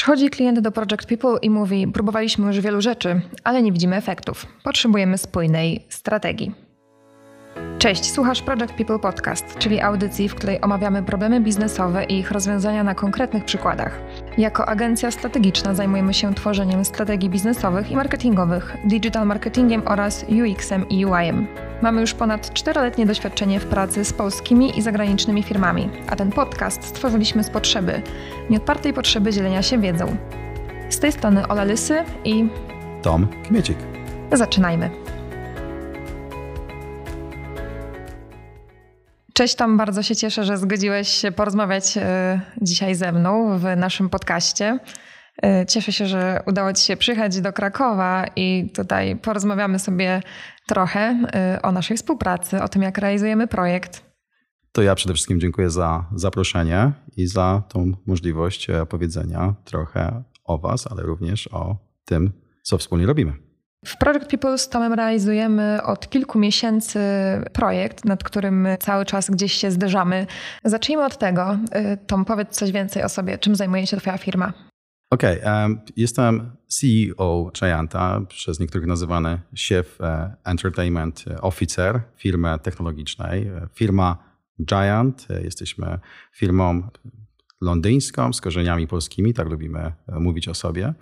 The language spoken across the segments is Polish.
Przychodzi klient do Project People i mówi: Próbowaliśmy już wielu rzeczy, ale nie widzimy efektów. Potrzebujemy spójnej strategii. Cześć, słuchasz Project People Podcast, czyli audycji, w której omawiamy problemy biznesowe i ich rozwiązania na konkretnych przykładach. Jako agencja strategiczna zajmujemy się tworzeniem strategii biznesowych i marketingowych, digital marketingiem oraz UX-em i UI-em. Mamy już ponad czteroletnie doświadczenie w pracy z polskimi i zagranicznymi firmami, a ten podcast stworzyliśmy z potrzeby, nieodpartej potrzeby dzielenia się wiedzą. Z tej strony Ola Lysy i Tom Kmiecik. Zaczynajmy. Cześć Tom, bardzo się cieszę, że zgodziłeś się porozmawiać e, dzisiaj ze mną w naszym podcaście. E, cieszę się, że udało Ci się przyjechać do Krakowa i tutaj porozmawiamy sobie trochę e, o naszej współpracy, o tym, jak realizujemy projekt. To ja przede wszystkim dziękuję za zaproszenie i za tą możliwość opowiedzenia trochę o Was, ale również o tym, co wspólnie robimy. W Project People z Tomem realizujemy od kilku miesięcy projekt, nad którym cały czas gdzieś się zderzamy. Zacznijmy od tego. Y, Tom, powiedz coś więcej o sobie. Czym zajmuje się Twoja firma? Okej, okay, um, jestem CEO Gianta, przez niektórych nazywany Chief e, Entertainment Officer firmy technologicznej. E, firma Giant, e, jesteśmy firmą londyńską z korzeniami polskimi, tak lubimy e, mówić o sobie.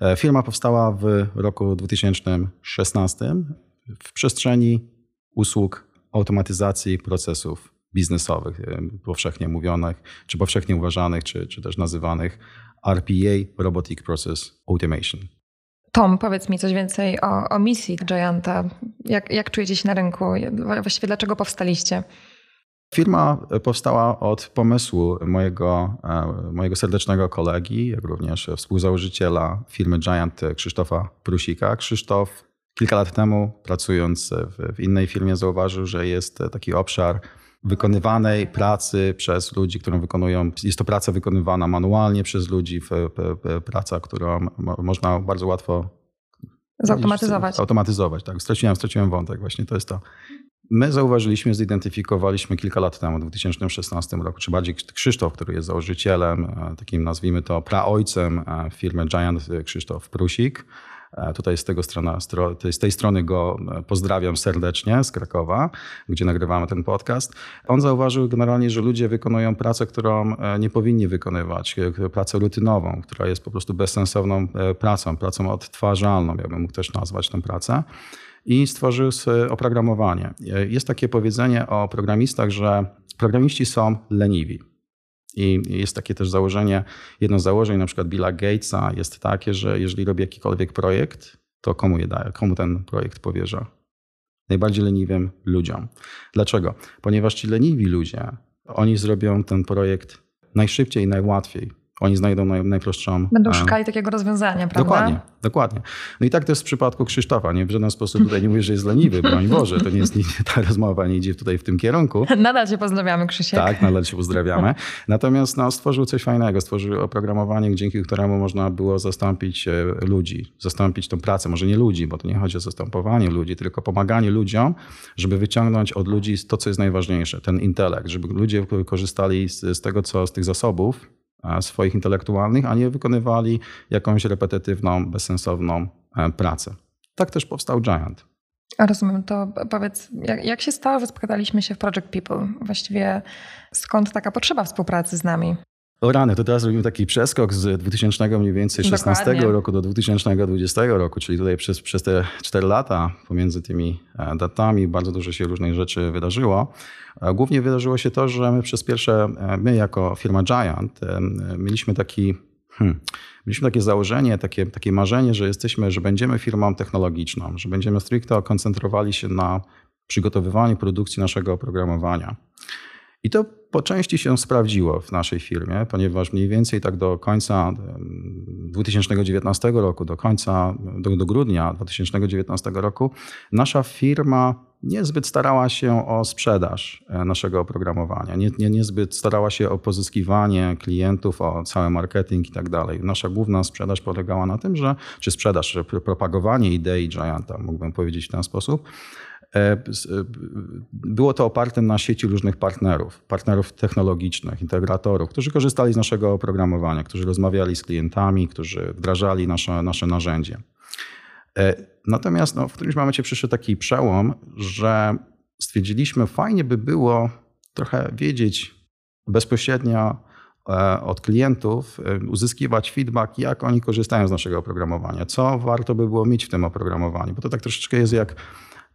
E, firma powstała w roku 2016 w przestrzeni usług automatyzacji procesów biznesowych, e, powszechnie mówionych, czy powszechnie uważanych, czy, czy też nazywanych RPA, Robotic Process Automation. Tom, powiedz mi coś więcej o, o misji Gianta. Jak, jak czujecie się na rynku? Właściwie dlaczego powstaliście? Firma powstała od pomysłu mojego, e, mojego serdecznego kolegi, jak również współzałożyciela firmy Giant Krzysztofa Prusika. Krzysztof kilka lat temu, pracując w, w innej firmie, zauważył, że jest taki obszar wykonywanej pracy przez ludzi, którą wykonują. Jest to praca wykonywana manualnie przez ludzi, praca, którą można bardzo łatwo zautomatyzować. Automatyzować, tak. Straciłem, straciłem wątek, właśnie to jest to. My zauważyliśmy, zidentyfikowaliśmy kilka lat temu, w 2016 roku, czy bardziej Krzysztof, który jest założycielem, e, takim nazwijmy to praojcem e, firmy Giant, e, Krzysztof Prusik. Tutaj z, tego strona, z tej strony go pozdrawiam serdecznie z Krakowa, gdzie nagrywamy ten podcast. On zauważył generalnie, że ludzie wykonują pracę, którą nie powinni wykonywać, pracę rutynową, która jest po prostu bezsensowną pracą, pracą odtwarzalną, jakbym mógł też nazwać tę pracę i stworzył oprogramowanie. Jest takie powiedzenie o programistach, że programiści są leniwi. I jest takie też założenie, jedno z założeń na przykład Billa Gatesa jest takie, że jeżeli robi jakikolwiek projekt, to komu je daje, komu ten projekt powierza? Najbardziej leniwym ludziom. Dlaczego? Ponieważ ci leniwi ludzie, oni zrobią ten projekt najszybciej i najłatwiej oni znajdą naj, najprostszą. Będą szukali takiego rozwiązania, prawda? Dokładnie, dokładnie. No i tak to jest w przypadku Krzysztofa. Nie w żaden sposób tutaj nie mówię, że jest leniwy, broń Boże, to nie jest ta rozmowa, nie idzie tutaj w tym kierunku. Nadal cię pozdrawiamy, Krzysiek. Tak, nadal cię pozdrawiamy. Natomiast no, stworzył coś fajnego, stworzył oprogramowanie, dzięki któremu można było zastąpić e, ludzi, zastąpić tą pracę, może nie ludzi, bo to nie chodzi o zastępowanie ludzi, tylko pomaganie ludziom, żeby wyciągnąć od ludzi to, co jest najważniejsze, ten intelekt, żeby ludzie korzystali z, z tego, co z tych zasobów, swoich intelektualnych, a nie wykonywali jakąś repetytywną, bezsensowną e, pracę. Tak też powstał Giant. Rozumiem. To powiedz, jak, jak się stało, że spotkaliśmy się w Project People? Właściwie skąd taka potrzeba współpracy z nami? O rany, to teraz robimy taki przeskok z 2000 mniej więcej 16 roku do 2020 roku, czyli tutaj przez, przez te 4 lata pomiędzy tymi e, datami bardzo dużo się różnych rzeczy wydarzyło. Głównie wydarzyło się to, że my przez pierwsze, e, my jako firma Giant e, mieliśmy taki Hmm. Mieliśmy takie założenie, takie, takie marzenie, że jesteśmy, że będziemy firmą technologiczną, że będziemy stricte koncentrowali się na przygotowywaniu produkcji naszego oprogramowania. I to po części się sprawdziło w naszej firmie, ponieważ mniej więcej tak do końca 2019 roku, do końca, do, do grudnia 2019 roku, nasza firma niezbyt starała się o sprzedaż e, naszego oprogramowania, nie, nie, niezbyt starała się o pozyskiwanie klientów, o cały marketing i tak dalej. Nasza główna sprzedaż polegała na tym, że, czy sprzedaż, propagowanie idei Gianta, mógłbym powiedzieć w ten sposób, Było to oparte na sieci różnych partnerów, partnerów technologicznych, integratorów, którzy korzystali z naszego oprogramowania, którzy rozmawiali z klientami, którzy wdrażali nasze, nasze narzędzie. Natomiast no, w którymś momencie przyszedł taki przełom, że stwierdziliśmy, fajnie by było trochę wiedzieć bezpośrednio e, od klientów, e, uzyskiwać feedback, jak oni korzystają z naszego oprogramowania, co warto by było mieć w tym oprogramowaniu, bo to tak troszeczkę jest jak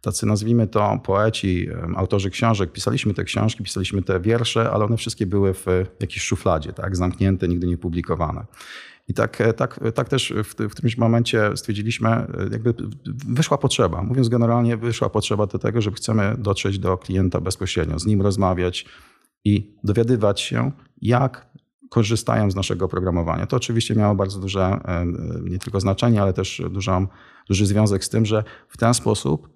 tacy nazwijmy to poeci, e, autorzy książek. Pisaliśmy te książki, pisaliśmy te wiersze, ale one wszystkie były w jakiejś szufladzie, tak, zamknięte, nigdy nie publikowane. I tak, tak, tak też w, w którymś momencie stwierdziliśmy, jakby wyszła potrzeba. Mówiąc generalnie, wyszła potrzeba do tego, że chcemy dotrzeć do klienta bezpośrednio, z nim rozmawiać i dowiadywać się, jak korzystają z naszego oprogramowania. To oczywiście miało bardzo duże nie tylko znaczenie, ale też dużą, duży związek z tym, że w ten sposób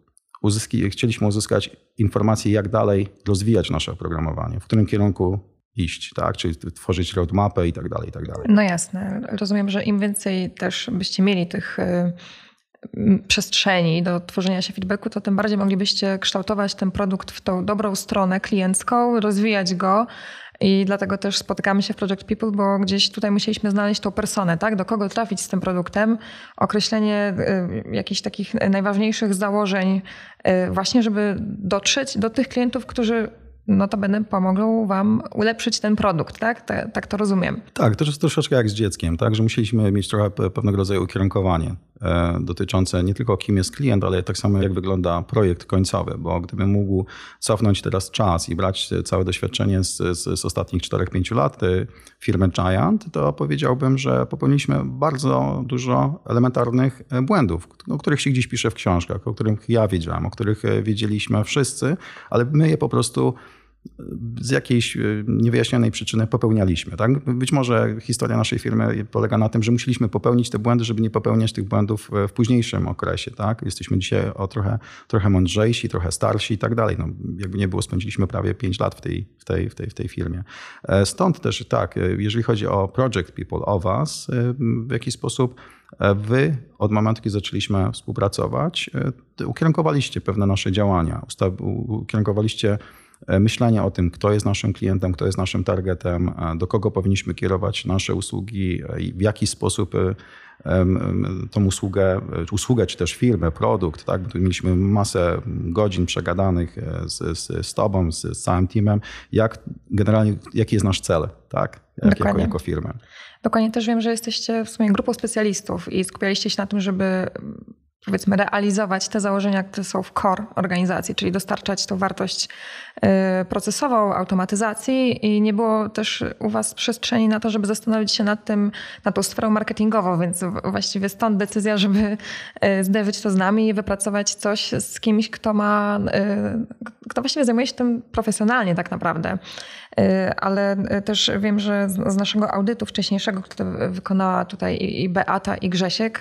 uzyski, chcieliśmy uzyskać informacje, jak dalej rozwijać nasze oprogramowanie, w którym kierunku iść, tak? Czyli tworzyć roadmapę i tak dalej, i tak dalej. No jasne. Rozumiem, że im więcej też byście mieli tych y, przestrzeni do tworzenia się feedbacku, to tym bardziej moglibyście kształtować ten produkt w tą dobrą stronę kliencką, rozwijać go. I dlatego też spotykamy się w Project People, bo gdzieś tutaj musieliśmy znaleźć tą personę, tak? Do kogo trafić z tym produktem, określenie y, jakichś takich najważniejszych założeń, y, właśnie, żeby dotrzeć do tych klientów, którzy notabene pomogą wam ulepszyć ten produkt, tak? tak? Tak to rozumiem. Tak, to jest troszeczkę jak z dzieckiem, tak? Że musieliśmy mieć trochę pewnego rodzaju ukierunkowanie dotyczące nie tylko kim jest klient, ale tak samo jak wygląda projekt końcowy, bo gdybym mógł cofnąć teraz czas i brać całe doświadczenie z, z, z ostatnich 4-5 lat e, firmy Giant, to powiedziałbym, że popełniliśmy bardzo dużo elementarnych e, błędów, o których się gdzieś pisze w książkach, o których ja wiedziałem, o których wiedzieliśmy wszyscy, ale my je po prostu z jakiejś e, niewyjaśnionej przyczyny popełnialiśmy. Tak? Być może historia naszej firmy polega na tym, że musieliśmy popełnić te błędy, żeby nie popełniać tych błędów w późniejszym okresie. Tak? Jesteśmy dzisiaj o trochę, trochę mądrzejsi, trochę starsi i tak dalej. No, jakby nie było, spędziliśmy prawie 5 lat w tej, w, tej, w, tej, w tej firmie. E, stąd też tak, e, jeżeli chodzi o Project People, o Was, w jaki sposób Wy od momentu, kiedy zaczęliśmy współpracować, ukierunkowaliście pewne nasze działania, ukierunkowaliście E, myślenia o tym, kto jest naszym klientem, kto jest naszym targetem, e, do kogo powinniśmy kierować nasze usługi e, i w jaki sposób tą usługę, usługę czy też firmę, produkt, tak? Tu mieliśmy masę godzin przegadanych z, z, z tobą, z, z, całym teamem, jak generalnie, jaki jest nasz cel, tak? Jak, jako, jako firmę. Dokładnie też wiem, że jesteście w sumie grupą specjalistów i skupialiście się na tym, żeby powiedzmy realizować te założenia, które są w core organizacji, czyli dostarczać tą wartość y, procesową, automatyzacji i nie było też u was przestrzeni na to, żeby zastanowić się nad tym, nad tą sferą marketingową, więc właściwie stąd decyzja, żeby y, zderzyć to z nami i wypracować coś z kimś, kto ma, y, kto właściwie zajmuje się tym profesjonalnie tak naprawdę. Ale też wiem, że z naszego audytu wcześniejszego, który wykonała tutaj i Beata i Grzesiek,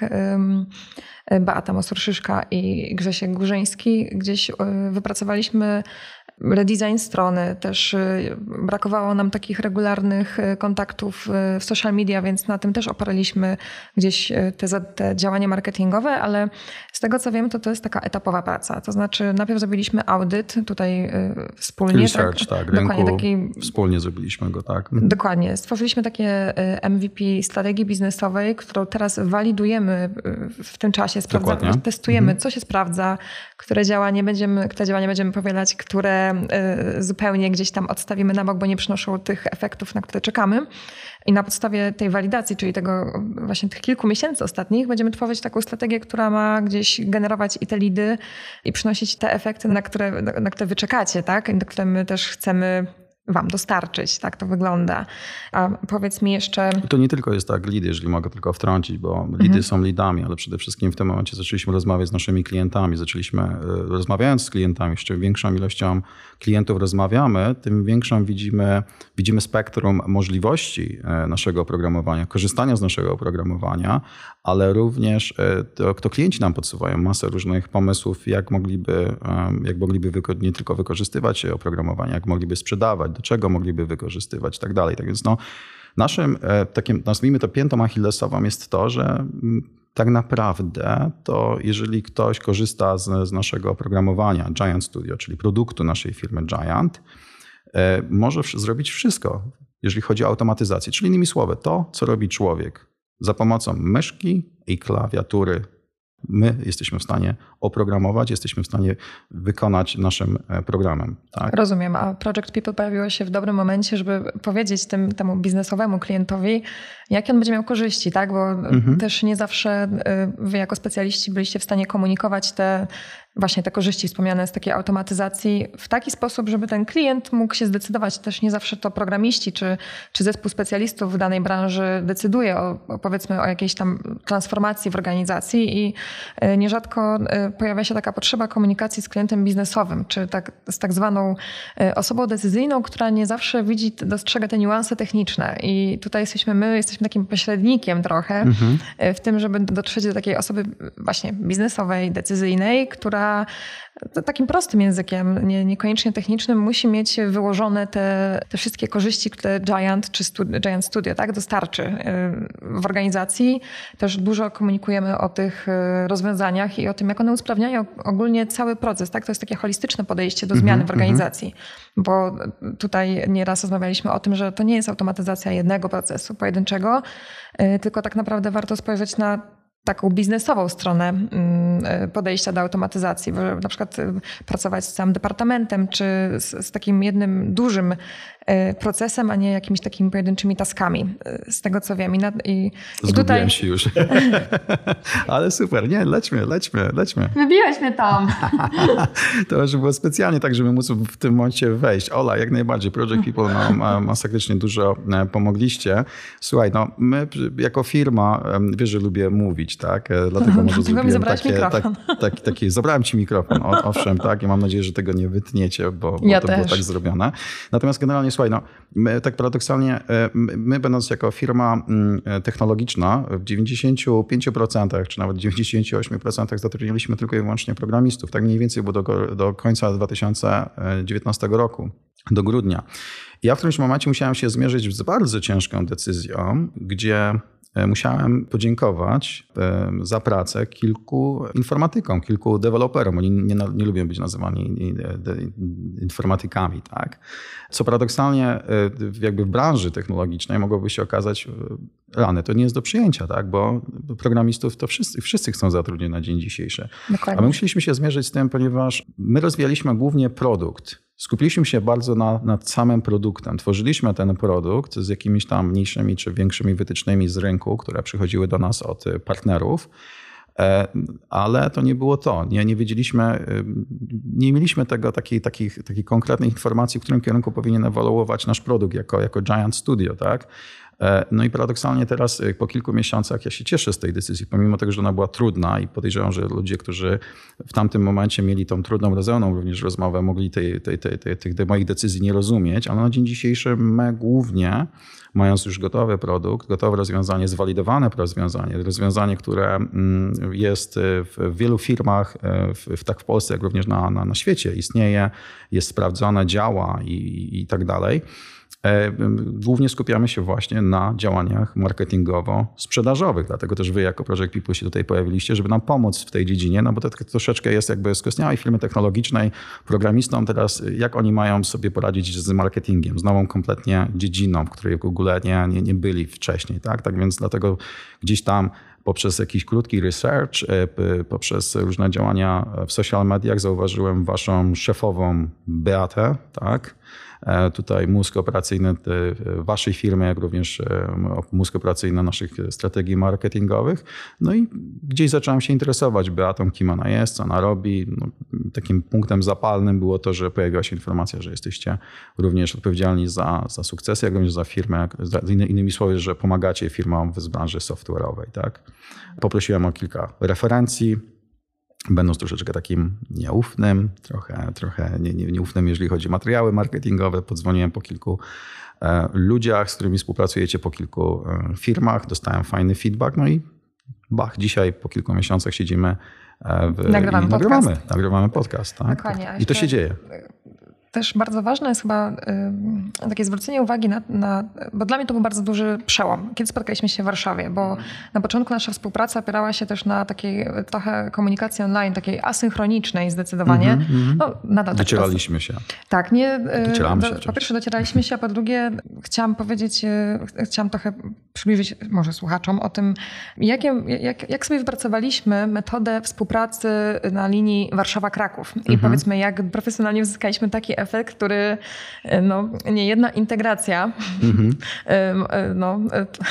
Beata Mosor-Szyszka i Grzesiek Górzeński. Gdzieś e, wypracowaliśmy redesign strony, też y, brakowało nam takich regularnych y, kontaktów y, w social media, więc na tym też oparliśmy gdzieś te, te działania marketingowe, ale z tego co wiem, to to jest taka etapowa praca. To znaczy najpierw zrobiliśmy audyt tutaj wspólnie. Research, tak, tak dokładnie taki, wspólnie zrobiliśmy go, tak. Mhm. Dokładnie. Stworzyliśmy takie MVP strategii biznesowej, którą teraz walidujemy w tym czasie, sprawdzamy, testujemy, mhm. co się sprawdza, które działania będziemy, które działania będziemy powielać, które Y, zupełnie gdzieś tam odstawimy na bok, bo nie przynoszą tych efektów, na które czekamy. I na podstawie tej walidacji, czyli tego właśnie tych kilku miesięcy ostatnich, będziemy tworzyć taką strategię, która ma gdzieś generować i te lidy i przynosić te efekty, na które, na które wy czekacie, tak? I do które my też chcemy wam dostarczyć. Tak to wygląda. A powiedz mi jeszcze... To nie tylko jest tak lidy, jeżeli mogę tylko wtrącić, bo lidy mhm. są lidami, ale przede wszystkim w tym momencie zaczęliśmy rozmawiać z naszymi klientami. Zaczęliśmy, e, rozmawiając z klientami, z czym większą ilością klientów rozmawiamy, tym większą widzimy, widzimy spektrum możliwości e, naszego oprogramowania, korzystania z naszego oprogramowania, ale również e, to, to klienci nam podsuwają masę różnych pomysłów, jak mogliby, jak mogliby nie tylko wykorzystywać oprogramowanie, jak mogliby sprzedawać, do czego mogliby wykorzystywać i tak dalej. Tak więc no, naszym e, takim, nazwijmy to piętą achillesową jest to, że tak naprawdę to jeżeli ktoś korzysta z, z naszego oprogramowania Giant Studio, czyli produktu naszej firmy Giant, e, może zrobić wszystko, jeżeli chodzi o automatyzację. Czyli innymi słowy, to, co robi człowiek za pomocą myszki i klawiatury my jesteśmy w stanie oprogramować, jesteśmy w stanie wykonać naszym e, programem. Tak? Rozumiem, a Project People pojawiło się w dobrym momencie, żeby powiedzieć tym, temu biznesowemu klientowi, jakie on będzie miał korzyści, tak? Bo mhm. też nie zawsze e, wy jako specjaliści byliście w stanie komunikować te właśnie te korzyści wspomniane z takiej automatyzacji w taki sposób, żeby ten klient mógł się zdecydować. Też nie zawsze to programiści czy, czy zespół specjalistów w danej branży decyduje o, powiedzmy o jakiejś tam transformacji w organizacji i e, nierzadko e, pojawia się taka potrzeba komunikacji z klientem biznesowym, czy tak, z tak zwaną e, osobą decyzyjną, która nie zawsze widzi, dostrzega te niuanse techniczne. I tutaj jesteśmy my, jesteśmy takim pośrednikiem trochę mhm. w tym, żeby dotrzeć do takiej osoby właśnie biznesowej, decyzyjnej, która takim prostym językiem, nie, niekoniecznie technicznym, musi mieć wyłożone te, te wszystkie korzyści, które Giant czy Studio, Giant Studio tak, dostarczy y, w organizacji. Też dużo komunikujemy o tych y, rozwiązaniach i o tym, jak one usprawniają ogólnie cały proces. Tak? To jest takie holistyczne podejście do zmiany w mhm, organizacji, mhm. bo tutaj nieraz rozmawialiśmy o tym, że to nie jest automatyzacja jednego procesu pojedynczego, y, tylko tak naprawdę warto spojrzeć na taką biznesową stronę mm, e, podejścia do automatyzacji, na przykład e, pracować z całym departamentem, czy z, z takim jednym dużym procesem, a nie jakimiś takimi pojedynczymi taskami, e, z tego co wiem. I, i, i tutaj... się już. Ale super, nie, lećmy, lećmy, lećmy. Wybiłeś mnie tam. to już było specjalnie tak, żeby móc w tym momencie wejść. Ola, jak najbardziej, Project People no, masakrycznie dużo e, pomogliście. Słuchaj, no my jako firma, wiesz, że lubię mówić, tak? Dlatego może zrobiłem zabrałeś takie, mikrofon. Tak, tak, taki, zabrałem ci mikrofon, owszem, tak? I mam nadzieję, że tego nie wytniecie, bo, bo ja to też. było tak zrobione. Natomiast generalnie słuchaj, no, my, tak paradoksalnie, e, my będąc jako firma technologiczna w 95% czy nawet 98% zatrudniliśmy tylko i wyłącznie programistów. Tak mniej więcej było do, do końca 2019 roku, do grudnia. Ja w którymś momencie musiałem się zmierzyć z bardzo ciężką decyzją, gdzie musiałem podziękować e, za pracę kilku informatykom, kilku deweloperom. Oni nie, nie lubią być nazywani informatykami. Tak? Co paradoksalnie e, jakby w branży technologicznej mogłoby się okazać rany. To nie jest do przyjęcia, tak? bo programistów to wszyscy, wszyscy chcą zatrudnić na dzień dzisiejszy. Dokładnie. A my musieliśmy się zmierzyć z tym, ponieważ my rozwijaliśmy głównie produkt Skupiliśmy się bardzo na, nad samym produktem. Tworzyliśmy ten produkt z jakimiś tam mniejszymi czy większymi wytycznymi z rynku, które przychodziły do nas od partnerów, e, ale to nie było to. Nie, nie wiedzieliśmy, e, nie mieliśmy tego takiej, takich, takich konkretnych informacji, w którym kierunku powinien ewoluować nasz produkt jako, jako Giant Studio. Tak? E, no i paradoksalnie teraz e, po kilku miesiącach ja się cieszę z tej decyzji, pomimo tego, że ona była trudna i podejrzewam, że ludzie, którzy w tamtym momencie mieli tą trudną, rozełną również rozmowę, mogli tej, tej, tej, tej, tych moich decyzji nie rozumieć, ale na dzień dzisiejszy my głównie mając już gotowy produkt, gotowe rozwiązanie, zwalidowane rozwiązanie, rozwiązanie, które mm, jest w wielu firmach, e, w, tak w Polsce, jak również na, na, na świecie, istnieje, jest sprawdzone, działa i, i tak dalej E, głównie skupiamy się właśnie na działaniach marketingowo-sprzedażowych, dlatego też wy jako Project People się tutaj pojawiliście, żeby nam pomóc w tej dziedzinie, no bo to tak troszeczkę jest jakby skostniałej firmy technologicznej, programistom teraz, jak oni mają sobie poradzić z marketingiem, z nową kompletnie dziedziną, w której w ogóle nie, nie, nie byli wcześniej, tak? Tak więc dlatego gdzieś tam poprzez jakiś krótki research, e, poprzez różne działania w social mediach zauważyłem waszą szefową Beatę, tak? E, tutaj mózg operacyjny w waszej firmie, jak również e, mózg operacyjny naszych strategii marketingowych. No i gdzieś zacząłem się interesować Beatą, kim ona jest, co ona robi. No, takim punktem zapalnym było to, że pojawiła się informacja, że jesteście również odpowiedzialni za, za sukcesy, jak również za firmę, za, innymi słowy, że pomagacie firmom z branży software'owej. Tak? Poprosiłem o kilka referencji będąc troszeczkę takim nieufnym, trochę, trochę nie, nie, nieufnym, jeżeli chodzi o materiały marketingowe. Podzwoniłem po kilku e, ludziach, z którymi współpracujecie, po kilku e, firmach, dostałem fajny feedback, no i bach, dzisiaj po kilku miesiącach siedzimy e, w, nagrywamy, nagrywamy, nagrywamy podcast. Tak? I to się dzieje też bardzo ważne jest chyba y, takie zwrócenie uwagi na, na, bo dla mnie to był bardzo duży przełom, kiedy spotkaliśmy się w Warszawie, bo na początku nasza współpraca opierała się też na takiej trochę komunikacji online, takiej asynchronicznej zdecydowanie. Mm -hmm. no, nadal tak Docieraliśmy się. Tak, nie. Docieramy do, po pierwsze docieraliśmy się, a po drugie chciałam powiedzieć, chciałam trochę przybliżyć może słuchaczom o tym, jakie, jak, jak sobie wypracowaliśmy metodę współpracy na linii Warszawa-Kraków. I mhm. powiedzmy, jak profesjonalnie uzyskaliśmy taki efekt, który no, nie jedna integracja mhm. no,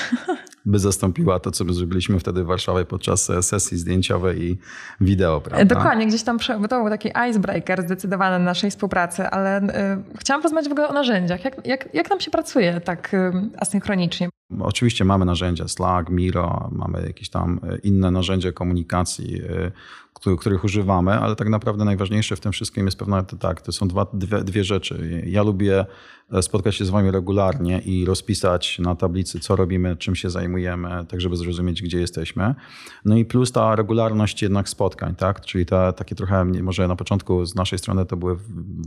by zastąpiła to, co my zrobiliśmy wtedy w Warszawie podczas sesji zdjęciowej i wideo, prawda? Dokładnie, gdzieś tam to był taki icebreaker zdecydowany na naszej współpracy, ale y, chciałam porozmawiać w ogóle o narzędziach. Jak, jak, jak nam się pracuje tak y, asynchronicznie? Oczywiście mamy narzędzia Slack, Miro, mamy jakieś tam inne narzędzia komunikacji, których używamy, ale tak naprawdę najważniejsze w tym wszystkim jest pewna, tak, to są dwa, dwie, dwie rzeczy. Ja lubię spotkać się z wami regularnie i rozpisać na tablicy, co robimy, czym się zajmujemy, tak żeby zrozumieć, gdzie jesteśmy. No i plus ta regularność jednak spotkań, tak? Czyli ta, takie trochę, może na początku z naszej strony to były,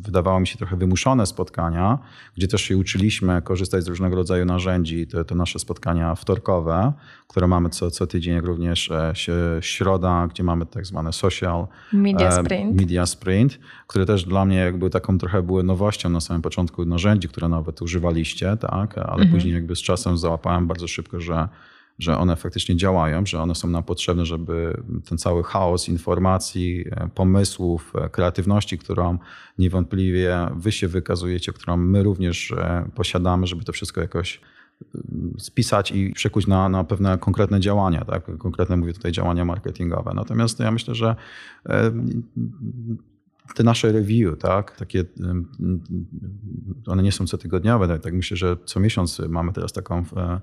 wydawało mi się, trochę wymuszone spotkania, gdzie też się uczyliśmy korzystać z różnego rodzaju narzędzi. To, to nasze spotkania wtorkowe, które mamy co, co tydzień, jak również e, środa, gdzie mamy tak zwane social media sprint. media sprint, które też dla mnie jakby taką trochę były nowością na samym początku narzędzi, które nawet używaliście, tak, ale mhm. później jakby z czasem załapałem bardzo szybko, że że one faktycznie działają, że one są nam potrzebne, żeby ten cały chaos informacji, e, pomysłów, e, kreatywności, którą niewątpliwie wy się wykazujecie, którą my również posiadamy, żeby to wszystko jakoś spisać i przekuć na, na pewne konkretne działania, tak? Konkretne mówię tutaj działania marketingowe. Natomiast ja myślę, że e, te nasze review, tak, takie, one nie są cotygodniowe, tak, tak myślę, że co miesiąc mamy teraz taką e,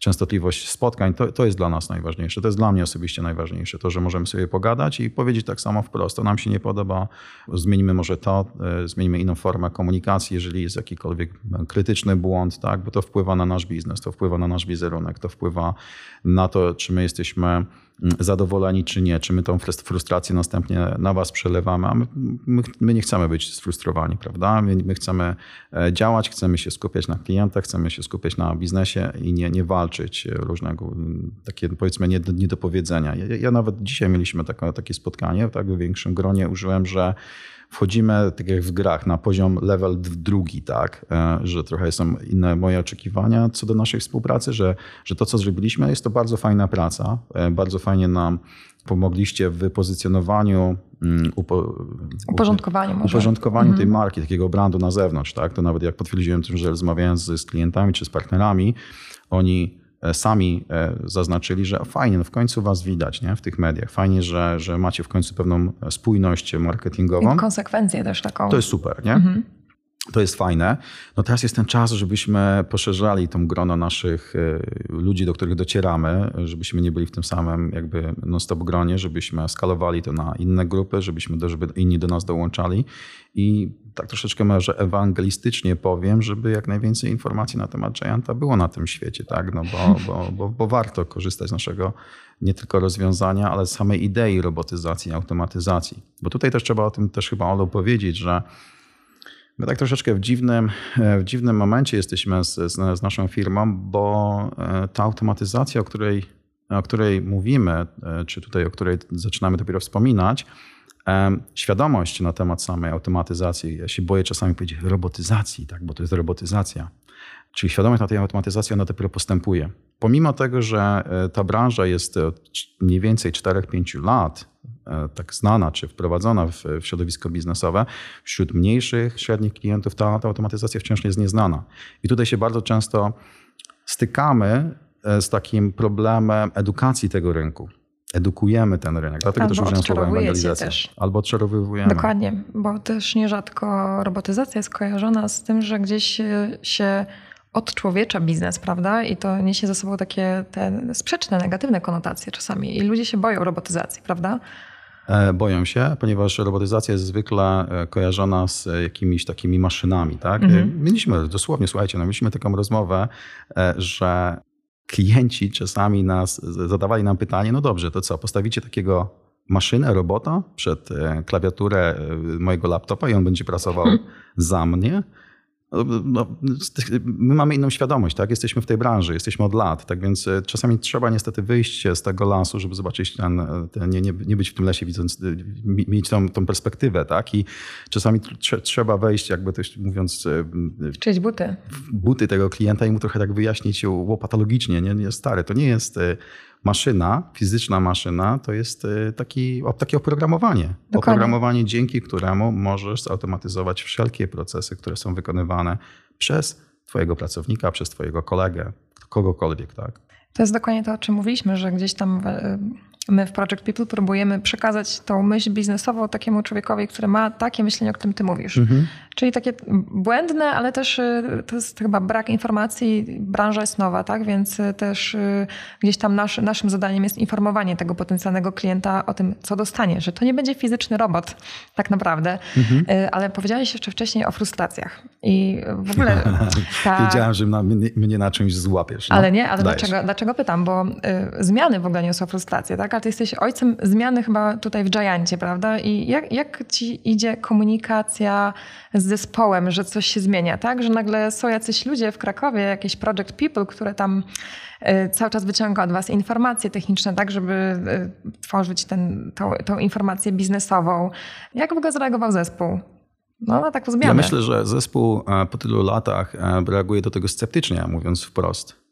częstotliwość spotkań, to, to jest dla nas najważniejsze. To jest dla mnie osobiście najważniejsze. To, że możemy sobie pogadać i powiedzieć tak samo wprost. To nam się nie podoba, zmienimy może to, e, zmienimy inną formę komunikacji, jeżeli jest jakikolwiek krytyczny błąd, tak? bo to wpływa na nasz biznes, to wpływa na nasz wizerunek, to wpływa na to, czy my jesteśmy zadowoleni czy nie, czy my tą frustrację następnie na was przelewamy, a my, my, my nie chcemy być sfrustrowani, prawda? My, my, chcemy e, działać, chcemy się skupiać na klientach, chcemy się skupiać na biznesie i nie, nie walczyć różnego, takie powiedzmy niedopowiedzenia. Ja, ja nawet dzisiaj mieliśmy takie, takie spotkanie, tak, w większym gronie użyłem, że wchodzimy, tak jak w grach, na poziom level drugi, tak, e, że trochę są inne moje oczekiwania co do naszej współpracy, że, że to, co zrobiliśmy, jest to bardzo fajna praca, e, bardzo fajnie nam pomogliście w wypozycjonowaniu, mm, upo, uporządkowaniu, uporządkowaniu mhm. tej marki, takiego brandu na zewnątrz. Tak? To nawet jak potwierdziłem, że rozmawiając z, klientami czy z partnerami, oni sami e, zaznaczyli, że fajnie, no w końcu was widać nie? w tych mediach. Fajnie, że, że macie w końcu pewną spójność marketingową. I konsekwencję też taką. To jest super, nie? Mhm. To jest fajne. No teraz jest ten czas, żebyśmy poszerzali tą grono naszych e, ludzi, do których docieramy, żebyśmy nie byli w tym samym jakby non-stop gronie, żebyśmy skalowali to na inne grupy, żebyśmy, żeby inni do nas dołączali i tak troszeczkę może ewangelistycznie powiem, żeby jak najwięcej informacji na temat Gianta było na tym świecie, tak? No bo, bo, bo, bo warto korzystać z naszego nie tylko rozwiązania, ale samej idei robotyzacji, automatyzacji. Bo tutaj też trzeba o tym też chyba Olu powiedzieć, że My tak troszeczkę w dziwnym, w dziwnym momencie jesteśmy z, z, naszą firmą, bo e, ta automatyzacja, o której, o której mówimy, e, czy tutaj o której zaczynamy dopiero wspominać, świadomość na temat samej automatyzacji, ja się boję czasami powiedzieć robotyzacji, tak, bo to jest robotyzacja. Czyli świadomość na tej automatyzacji, ona dopiero postępuje. Pomimo tego, że e, ta branża jest od mniej więcej 4-5 lat e, tak znana czy wprowadzona w, w środowisko biznesowe, wśród mniejszych, średnich klientów ta, ta automatyzacja wciąż jest nieznana. I tutaj się bardzo często stykamy e, z takim problemem edukacji tego rynku edukujemy ten rynek. Dlatego Albo też użyłem słowa ewangelizacja. Też. Albo odczarowujemy. Dokładnie, bo też nierzadko robotyzacja jest kojarzona z tym, że gdzieś się odczłowiecza biznes, prawda? I to niesie ze sobą takie te sprzeczne, negatywne konotacje czasami. I ludzie się boją robotyzacji, prawda? E, boją się, ponieważ robotyzacja jest zwykle e, kojarzona z jakimiś takimi maszynami. Tak? Mhm. Mieliśmy dosłownie, słuchajcie, no, mieliśmy taką rozmowę, e, że klienci czasami nas zadawali nam pytanie, no dobrze, to co, postawicie takiego maszynę, robota przed e, klawiaturę e, mojego laptopa i on będzie pracował za mnie. No, no, my mamy inną świadomość, tak? Jesteśmy w tej branży, jesteśmy od lat, tak więc e, czasami trzeba niestety wyjść z tego lasu, żeby zobaczyć ten, ten nie, nie, nie, być w tym lesie, widząc, mieć tą, tą perspektywę, tak? I czasami tr trzeba wejść, jakby to mówiąc... Czyjeś buty. buty tego klienta i mu trochę tak wyjaśnić łopatologicznie, nie? nie stary, to nie jest maszyna, fizyczna maszyna, to jest y, taki, takie oprogramowanie. Dokładnie. Oprogramowanie, dzięki któremu możesz zautomatyzować wszelkie procesy, które są wykonywane przez Twojego pracownika, przez Twojego kolegę, kogokolwiek, tak? To jest dokładnie to, o czym mówiliśmy, że gdzieś tam my w Project People próbujemy przekazać tą myśl biznesową takiemu człowiekowi, który ma takie myślenie, o którym ty mówisz. Mhm. Czyli takie błędne, ale też y, to jest chyba brak informacji. Branża jest nowa, tak? Więc y, też y, gdzieś tam nasz, naszym zadaniem jest informowanie tego potencjalnego klienta o tym, co dostanie, że to nie będzie fizyczny robot tak naprawdę. Mhm. Ale powiedziałeś jeszcze wcześniej o frustracjach. I w ogóle. Ta... Wiedziałem, że na, mnie, mnie na czymś złapiesz. No? Ale nie, ale dlaczego, dlaczego pytam? Bo y, zmiany w ogóle niosą frustrację, tak? A ty jesteś ojcem zmiany chyba tutaj w Giancie, prawda? I jak, jak ci idzie komunikacja z zespołem, że coś się zmienia, tak? Że nagle są jacyś ludzie w Krakowie, jakieś project people, które tam y, cały czas wyciąga od was informacje techniczne, tak, żeby y, tworzyć ten, tą, tą informację biznesową. Jak w ogóle zareagował zespół? No, na taką zmianę. Ja myślę, że zespół e, po tylu latach e, reaguje do tego sceptycznie, mówiąc wprost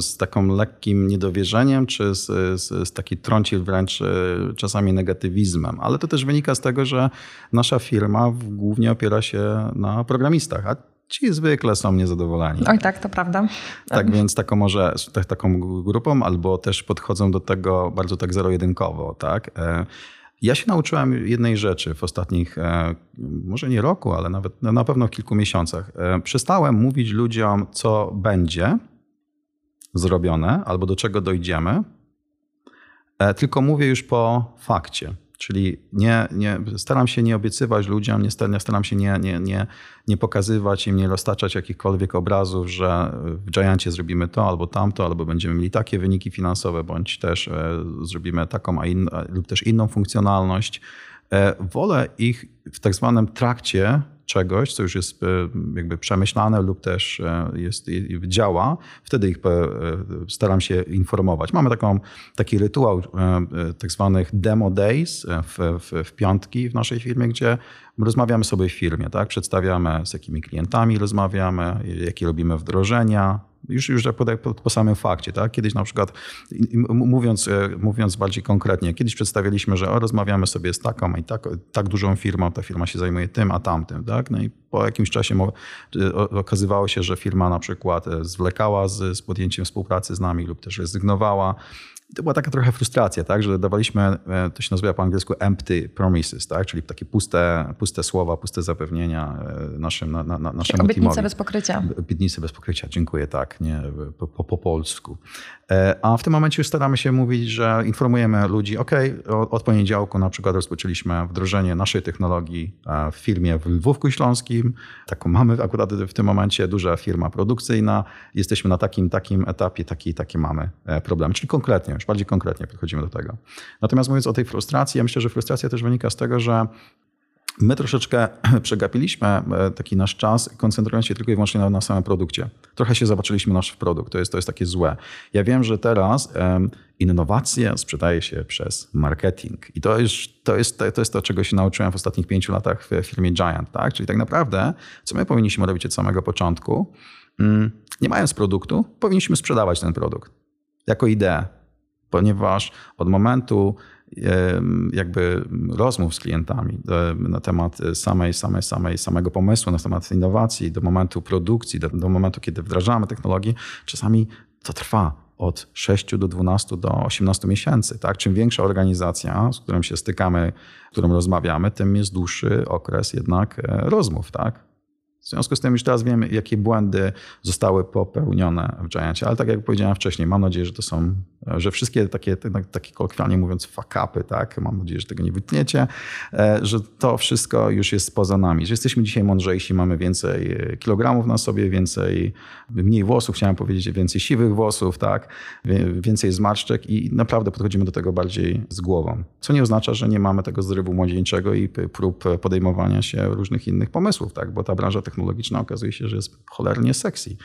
z taką lekkim niedowierzeniem, czy z, z, z taki trącił wręcz e, czasami negatywizmem. Ale to też wynika z tego, że nasza firma głównie opiera się na programistach, a ci zwykle są niezadowoleni. Oj tak, to prawda. Tak więc taką może tak, taką grupą, albo też podchodzą do tego bardzo tak zero-jedynkowo, tak? E, ja się nauczyłem jednej rzeczy w ostatnich, e, może nie roku, ale nawet na pewno w kilku miesiącach. Przestałem mówić ludziom, co będzie, zrobione albo do czego dojdziemy, e, tylko mówię już po fakcie. Czyli nie, nie, staram się nie obiecywać ludziom, nie staram, się nie, nie, nie, nie pokazywać im, nie roztaczać jakichkolwiek obrazów, że w Giancie zrobimy to albo tamto, albo będziemy mieli takie wyniki finansowe, bądź też e, zrobimy taką a in, lub też inną funkcjonalność. E, wolę ich w tak zwanym trakcie czegoś, co już jest e, jakby przemyślane lub też e, jest, działa, wtedy ich e, staram się informować. Mamy taką, taki rytuał tak zwanych demo days w, w, w piątki w naszej firmie, gdzie rozmawiamy sobie w firmie, tak? przedstawiamy z jakimi klientami rozmawiamy, jakie robimy wdrożenia, już, już po, po, po samym fakcie, tak? Kiedyś na przykład, mówiąc, e, mówiąc bardziej konkretnie, kiedyś przedstawialiśmy, że o, rozmawiamy sobie z taką i tak, tak dużą firmą, ta firma się zajmuje tym, a tamtym, tak? No i po jakimś czasie okazywało się, że firma na przykład e, zwlekała z, z podjęciem współpracy z nami lub też rezygnowała to była taka trochę frustracja, tak, że dawaliśmy, e, to się nazywa po angielsku empty promises, tak, czyli takie puste, puste słowa, puste zapewnienia e, naszym, na, na, naszemu Obietnice teamowi. bez pokrycia. Obietnice bez pokrycia, dziękuję, tak, nie, po, po, po, polsku. E, a w tym momencie już staramy się mówić, że informujemy ludzi, ok, od poniedziałku na przykład rozpoczęliśmy wdrożenie naszej technologii w firmie w Lwówku Śląskim, taką mamy akurat w tym momencie, duża firma produkcyjna, jesteśmy na takim, takim etapie, taki, takie mamy problem, czyli konkretnie już bardziej konkretnie podchodzimy do tego. Natomiast mówiąc o tej frustracji, ja myślę, że frustracja też wynika z tego, że My troszeczkę przegapiliśmy e, taki nasz czas, koncentrując się tylko i wyłącznie na, na samym produkcie. Trochę się zobaczyliśmy nasz produkt, to jest, to jest takie złe. Ja wiem, że teraz um, innowacje sprzedaje się przez marketing. I to jest, to, jest, to jest to, czego się nauczyłem w ostatnich pięciu latach w firmie Giant. Tak? Czyli tak naprawdę, co my powinniśmy robić od samego początku, um, nie mając produktu, powinniśmy sprzedawać ten produkt jako ideę ponieważ od momentu jakby rozmów z klientami na temat samej, samej, samej, samego pomysłu, na temat innowacji, do momentu produkcji, do, do momentu, kiedy wdrażamy technologię, czasami to trwa od 6 do 12 do 18 miesięcy. Tak? Czym większa organizacja, z którą się stykamy, z którą rozmawiamy, tym jest dłuższy okres jednak e, rozmów. Tak? W związku z tym już teraz wiemy, jakie błędy zostały popełnione w Giantie. Ale tak jak powiedziałem wcześniej, mam nadzieję, że to są, że wszystkie takie, takie kolokwialnie mówiąc, fakapy, tak? Mam nadzieję, że tego nie wytniecie, e, że to wszystko już jest poza nami, że jesteśmy dzisiaj mądrzejsi, mamy więcej e, kilogramów na sobie, więcej, mniej włosów, chciałem powiedzieć, więcej siwych włosów, tak? Więcej zmarszczek i naprawdę podchodzimy do tego bardziej z głową. Co nie oznacza, że nie mamy tego zrywu młodzieńczego i prób podejmowania się różnych innych pomysłów, tak? Bo ta branża technologiczna okazuje się, że jest cholernie sexy.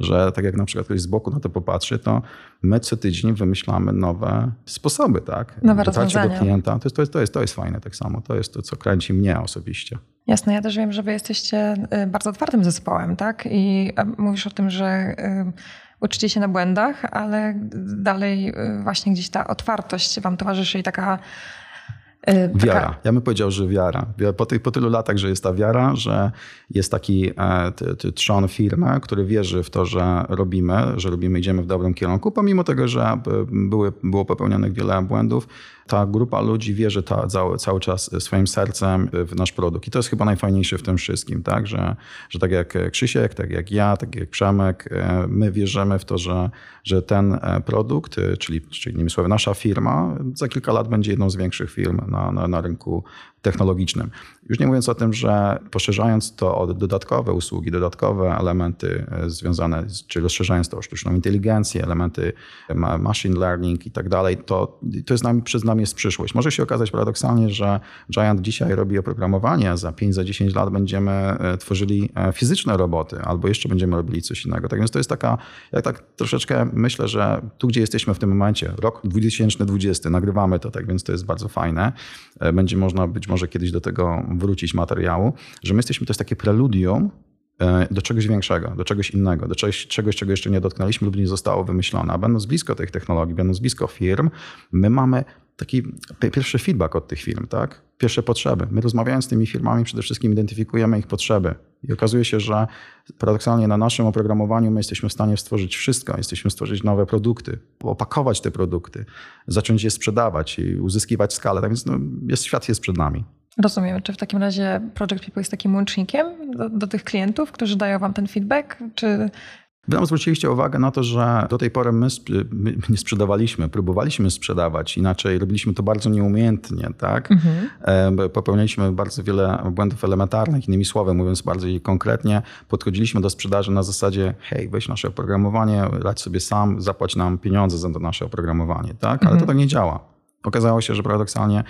Że tak jak na przykład ktoś z boku na to popatrzy, to my co tydzień wymyślamy nowe sposoby, tak? Nowe rozwiązania. do klienta. To jest, to, jest, to, jest, to jest fajne tak samo. To jest to, co kręci mnie osobiście. Jasne, ja też wiem, że wy jesteście y, bardzo otwartym zespołem, tak? I mówisz o tym, że y, uczycie się na błędach, ale dalej y, właśnie gdzieś ta otwartość wam towarzyszy i taka E, wiara. Ja bym powiedział, że wiara. Po, ty, po tylu latach, że jest ta wiara, że jest taki e, ty, ty, trzon firmy, który wierzy w to, że robimy, że robimy, idziemy w dobrym kierunku, pomimo tego, że e, były, było popełnionych wiele błędów, ta grupa ludzi wierzy ta, cały, cały czas swoim sercem w nasz produkt. I to jest chyba najfajniejsze w tym wszystkim, tak? Że, że tak jak Krzysiek, tak jak ja, tak jak Przemek, my wierzymy w to, że, że ten produkt, czyli, czyli innymi słowy nasza firma, za kilka lat będzie jedną z większych firm na, na, na rynku technologicznym. Już nie mówiąc o tym, że poszerzając to o dodatkowe usługi, dodatkowe elementy e, związane, czy rozszerzając to o sztuczną inteligencję, elementy machine learning i tak dalej, to, to jest nami, przez nami jest przyszłość. Może się okazać paradoksalnie, że Giant dzisiaj robi oprogramowanie, za 5, za 10 lat będziemy e, tworzyli e, fizyczne roboty, albo jeszcze będziemy robili coś innego. Tak więc to jest taka, jak tak troszeczkę myślę, że tu, gdzie jesteśmy w tym momencie, rok 2020, nagrywamy to, tak więc to jest bardzo fajne. Będzie można być może kiedyś do tego wrócić materiału, że my jesteśmy, to jest takie preludium e, do czegoś większego, do czegoś innego, do czegoś, czegoś, czego jeszcze nie dotknęliśmy lub nie zostało wymyślone. A będąc blisko tych technologii, będąc blisko firm, my mamy taki pierwszy feedback od tych firm, tak? Pierwsze potrzeby. My rozmawiając z tymi firmami przede wszystkim identyfikujemy ich potrzeby i okazuje się, że paradoksalnie na naszym oprogramowaniu my jesteśmy w stanie stworzyć wszystko. Jesteśmy stworzyć nowe produkty, opakować te produkty, zacząć je sprzedawać i uzyskiwać skalę. Tak więc no, jest, świat jest przed nami. Rozumiem. Czy w takim razie Project People jest takim łącznikiem do, do tych klientów, którzy dają wam ten feedback? Czy Wy nam zwróciliście uwagę na to, że do tej pory my, my, nie sprzedawaliśmy, próbowaliśmy sprzedawać, inaczej robiliśmy to bardzo nieumiejętnie, tak? Mhm. Popełnialiśmy bardzo wiele błędów elementarnych, innymi słowy, mówiąc bardziej konkretnie, podchodziliśmy do sprzedaży na zasadzie, hej, weź nasze oprogramowanie, radź sobie sam, zapłać nam pieniądze za to nasze oprogramowanie, tak? Ale mhm. to tak nie działa. Okazało się, że paradoksalnie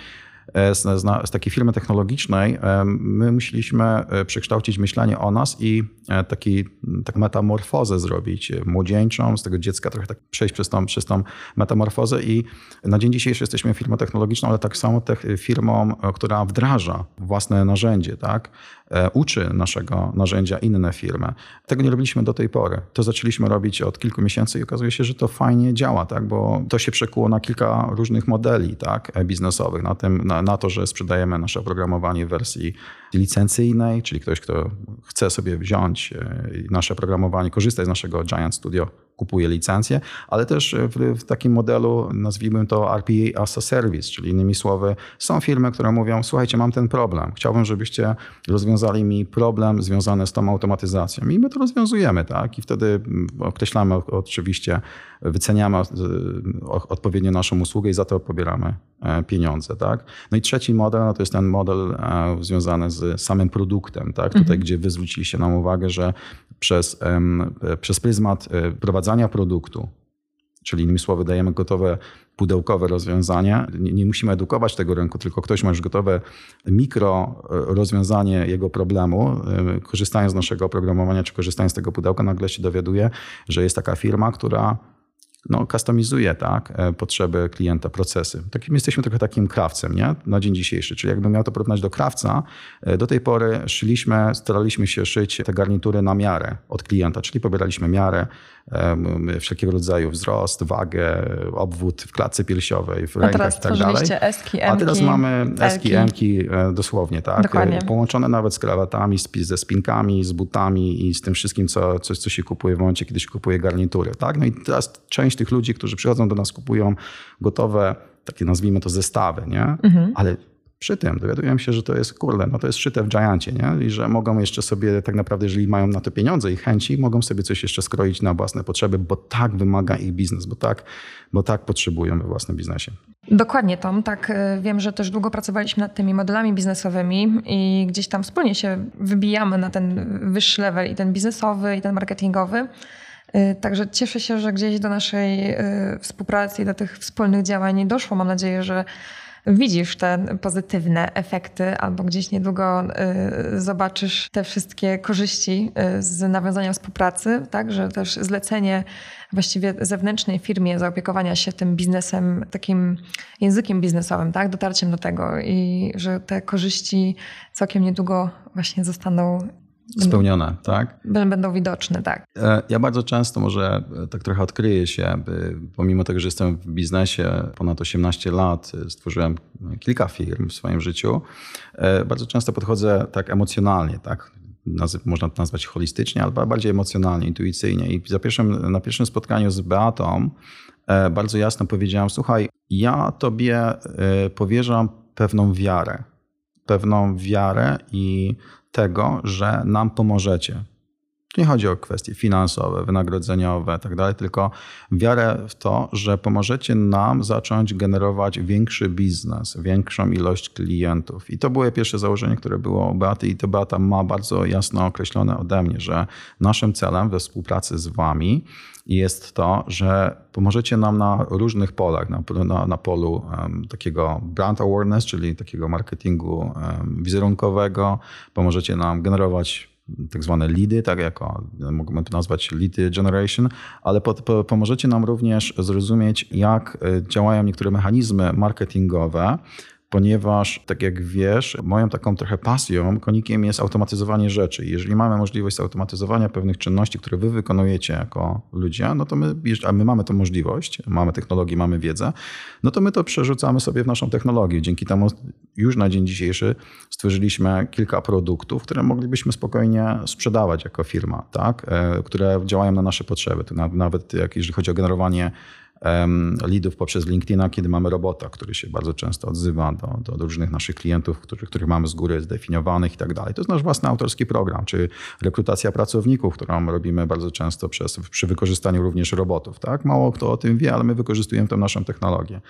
z, z, z, takiej firmy technologicznej, e, my musieliśmy e, przekształcić myślenie o nas i taki, tak metamorfozę zrobić młodzieńczą, z tego dziecka trochę tak przejść przez tą, przez tą metamorfozę i na dzień dzisiejszy jesteśmy firmą technologiczną, ale tak samo firmą, która wdraża własne narzędzie, tak? Uczy naszego narzędzia inne firmy. Tego nie robiliśmy do tej pory. To zaczęliśmy robić od kilku miesięcy i okazuje się, że to fajnie działa, tak? bo to się przekuło na kilka różnych modeli tak? biznesowych, na tym, na na, to, że sprzedajemy nasze oprogramowanie w wersji licencyjnej, czyli ktoś, kto chce sobie wziąć e, nasze oprogramowanie, korzystać z naszego Giant Studio, kupuje licencję, ale też w, w, takim modelu, nazwijmy to RPA as a Service, czyli innymi słowy, są firmy, które mówią: Słuchajcie, mam ten problem, chciałbym, żebyście rozwiązali mi problem związany z tą automatyzacją. I my to rozwiązujemy, tak? I wtedy mm, określamy oczywiście, wyceniamy odpowiednio naszą usługę i za to pobieramy e, pieniądze, tak? No i trzeci model no to jest ten model e, związany z samym produktem, tak? Tutaj, mhm. gdzie wy zwróciliście nam uwagę, że przez, przez pryzmat e, prowadzenia produktu, czyli innymi słowy dajemy gotowe pudełkowe rozwiązania. Nie, nie, musimy edukować tego rynku, tylko ktoś ma już gotowe mikro e, rozwiązanie jego problemu, e, korzystając z naszego oprogramowania, czy korzystając z tego pudełka, nagle się dowiaduje, że jest taka firma, która no, customizuje tak, e, potrzeby klienta, procesy. Takim, jesteśmy trochę takim krawcem nie? na dzień dzisiejszy. Czyli jakbym miał to porównać do krawca, e, do tej pory szyliśmy, staraliśmy się szyć te garnitury na miarę od klienta, czyli pobieraliśmy miarę, wszelkiego rodzaju wzrost, wagę, obwód w klatce piersiowej, w rękach i tak dalej. Eski, A teraz mamy eski, emki e, dosłownie, tak? Dokładnie. Połączone nawet z krawatami, ze spinkami, z butami i z tym wszystkim, co, coś, co się kupuje w momencie, kiedy się kupuje garnitury. Tak? No i teraz część tych ludzi, którzy przychodzą do nas, kupują gotowe, takie nazwijmy to zestawy, nie? Mhm. Ale przy tym dowiadują się, że to jest, kurde, no to jest szyte w Giancie, nie? I że mogą jeszcze sobie tak naprawdę, jeżeli mają na to pieniądze i chęci, mogą sobie coś jeszcze skroić na własne potrzeby, bo tak wymaga ich biznes, bo tak, bo tak potrzebują we własnym biznesie. Dokładnie, Tom. Tak, y, wiem, że też długo pracowaliśmy nad tymi modelami biznesowymi i gdzieś tam wspólnie się wybijamy na ten wyższy level i ten biznesowy, i ten marketingowy. Y, także cieszę się, że gdzieś do naszej y, współpracy i do tych wspólnych działań doszło. Mam nadzieję, że widzisz te pozytywne efekty, albo gdzieś niedługo y, zobaczysz te wszystkie korzyści z nawiązania współpracy, tak, że też zlecenie właściwie zewnętrznej firmie zaopiekowania się tym biznesem, takim językiem biznesowym, tak, dotarciem do tego i że te korzyści całkiem niedługo właśnie zostaną spełnione, tak? Będą widoczne, tak. E, ja bardzo często może e, tak trochę odkryję się, pomimo tego, że jestem w biznesie ponad 18 lat, e, stworzyłem kilka firm w swoim życiu, bardzo często podchodzę tak emocjonalnie, tak? Można to nazwać holistycznie, albo bardziej emocjonalnie, intuicyjnie. I za pierwszym, na pierwszym spotkaniu z Beatą bardzo jasno powiedziałem, słuchaj, ja tobie powierzam pewną wiarę, pewną wiarę i tego, że nam pomożecie. Nie chodzi o kwestie finansowe, wynagrodzeniowe tak tylko wiarę w to, że pomożecie nam zacząć generować większy biznes, większą ilość klientów. I to było pierwsze założenie, które było u Beaty i to Beata ma bardzo jasno określone ode mnie, że naszym celem we współpracy z wami jest to, że pomożecie nam na różnych polach, na, na, na polu um, takiego brand awareness, czyli takiego marketingu um, wizerunkowego, pomożecie nam generować tak zwane leady, tak jako możemy to nazwać lead generation, ale po, po, pomożecie nam również zrozumieć, jak e, działają niektóre mechanizmy marketingowe, ponieważ, tak jak wiesz, moją taką trochę pasją, konikiem jest automatyzowanie rzeczy. Jeżeli mamy możliwość automatyzowania pewnych czynności, które wy wykonujecie jako ludzie, no to my, a my mamy tę możliwość, mamy technologię, mamy wiedzę, no to my to przerzucamy sobie w naszą technologię. Dzięki temu już na dzień dzisiejszy stworzyliśmy kilka produktów, które moglibyśmy spokojnie sprzedawać jako firma, tak? E, które działają na nasze potrzeby. Nawet jak, jeżeli chodzi o generowanie leadów poprzez LinkedIna, kiedy mamy robota, który się bardzo często odzywa do, do, różnych naszych klientów, których, których mamy z góry zdefiniowanych i tak dalej. To jest nasz własny autorski program, czy rekrutacja pracowników, którą robimy bardzo często przez, przy wykorzystaniu również robotów. Tak? Mało kto o tym wie, ale my wykorzystujemy tę naszą technologię.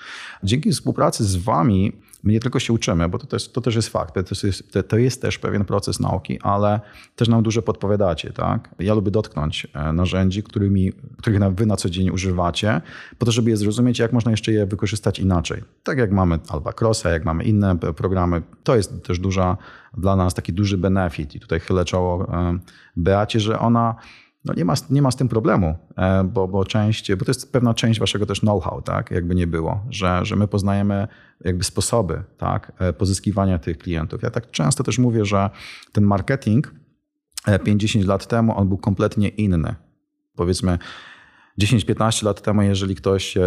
Dzięki współpracy z wami my nie tylko się uczymy, bo to też, to też jest fakt, to jest, to jest też pewien proces nauki, ale też nam dużo podpowiadacie. Tak? Ja lubię dotknąć e, narzędzi, którymi, których wy na co dzień używacie, po to, żeby je zrozumieć, jak można jeszcze je wykorzystać inaczej. Tak jak mamy Alba Crossa, jak mamy inne programy, to jest też duża dla nas taki duży benefit i tutaj chylę czoło e, Beacie, że ona no nie, ma, nie ma z tym problemu, e, bo, bo, część, bo to jest pewna część waszego też know-how, tak? jakby nie było, że, że my poznajemy jakby sposoby tak? E, pozyskiwania tych klientów. Ja tak często też mówię, że ten marketing 50 lat temu on był kompletnie inny. Powiedzmy, 10-15 lat temu, jeżeli ktoś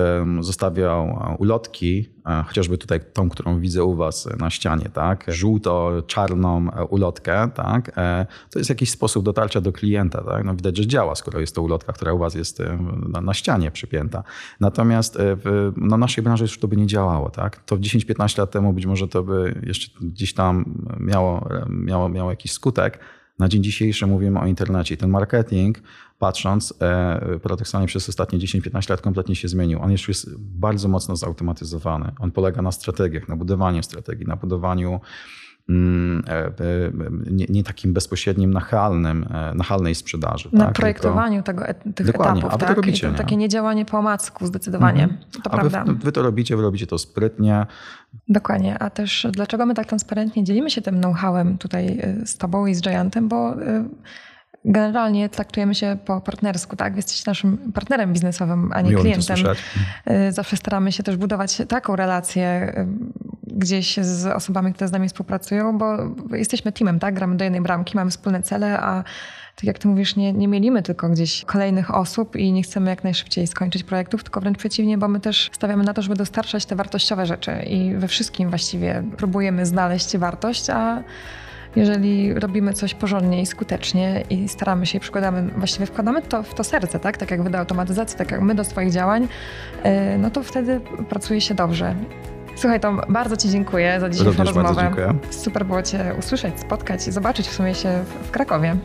zostawiał e, ulotki, e, chociażby tutaj tą, którą widzę u was na ścianie, tak, żółto-czarną e, ulotkę, tak, to jest jakiś sposób dotarcia do klienta, tak, no widać, że działa, skoro jest to ulotka, która u was jest na, na ścianie przypięta. Natomiast w no, naszej branży już to by nie działało, tak, to 10-15 lat temu być może to by jeszcze gdzieś tam miało, miało, miało jakiś skutek, na dzień dzisiejszy mówimy o internecie. Ten marketing, patrząc, e, paradoksalnie przez ostatnie 10-15 lat kompletnie się zmienił. On już jest bardzo mocno zautomatyzowany. On polega na strategiach, na budowaniu strategii, na budowaniu nie, nie, takim bezpośrednim, nachalnym, nachalnej sprzedaży. Na tak? projektowaniu Tylko... tego, tych Dokładnie. etapów. A wy tak? to robicie. to nie? Takie niedziałanie po omacku zdecydowanie. Mhm. To A prawda. Wy, wy, to robicie, wy robicie to sprytnie. Dokładnie. A też dlaczego my tak transparentnie dzielimy się tym know-howem tutaj z tobą i z Giantem, bo generalnie traktujemy się po partnersku, tak? Jesteś naszym partnerem biznesowym, a nie Miło klientem. Y, zawsze staramy się też budować taką relację y, gdzieś z osobami, które z nami współpracują, bo jesteśmy teamem, tak? Gramy do jednej bramki, mamy wspólne cele, a tak jak ty mówisz, nie, nie mielimy tylko gdzieś kolejnych osób i nie chcemy jak najszybciej skończyć projektów, tylko wręcz przeciwnie, bo my też stawiamy na to, żeby dostarczać te wartościowe rzeczy i we wszystkim właściwie próbujemy znaleźć wartość, a jeżeli robimy coś porządnie i skutecznie i staramy się i przykładamy, właściwie wkładamy to w to serce, tak, tak jak wy do automatyzacji, tak jak my do swoich działań, e, no to wtedy pracuje się dobrze. Słuchaj, Tom, bardzo Ci dziękuję za dzisiejszą Również bardzo rozmowę. dziękuję. Super było Cię usłyszeć, spotkać i zobaczyć w sumie się w, w Krakowie.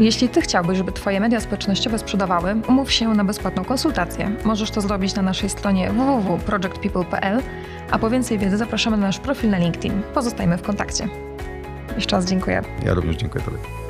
Jeśli Ty chciałbyś, żeby Twoje media społecznościowe sprzedawały, umów się na bezpłatną konsultację. Możesz to zrobić na naszej stronie www.projectpeople.pl, a po więcej wiedzy zapraszamy na nasz profil na LinkedIn. Pozostajmy w kontakcie. Jeszcze raz dziękuję. Ja również dziękuję Tobie.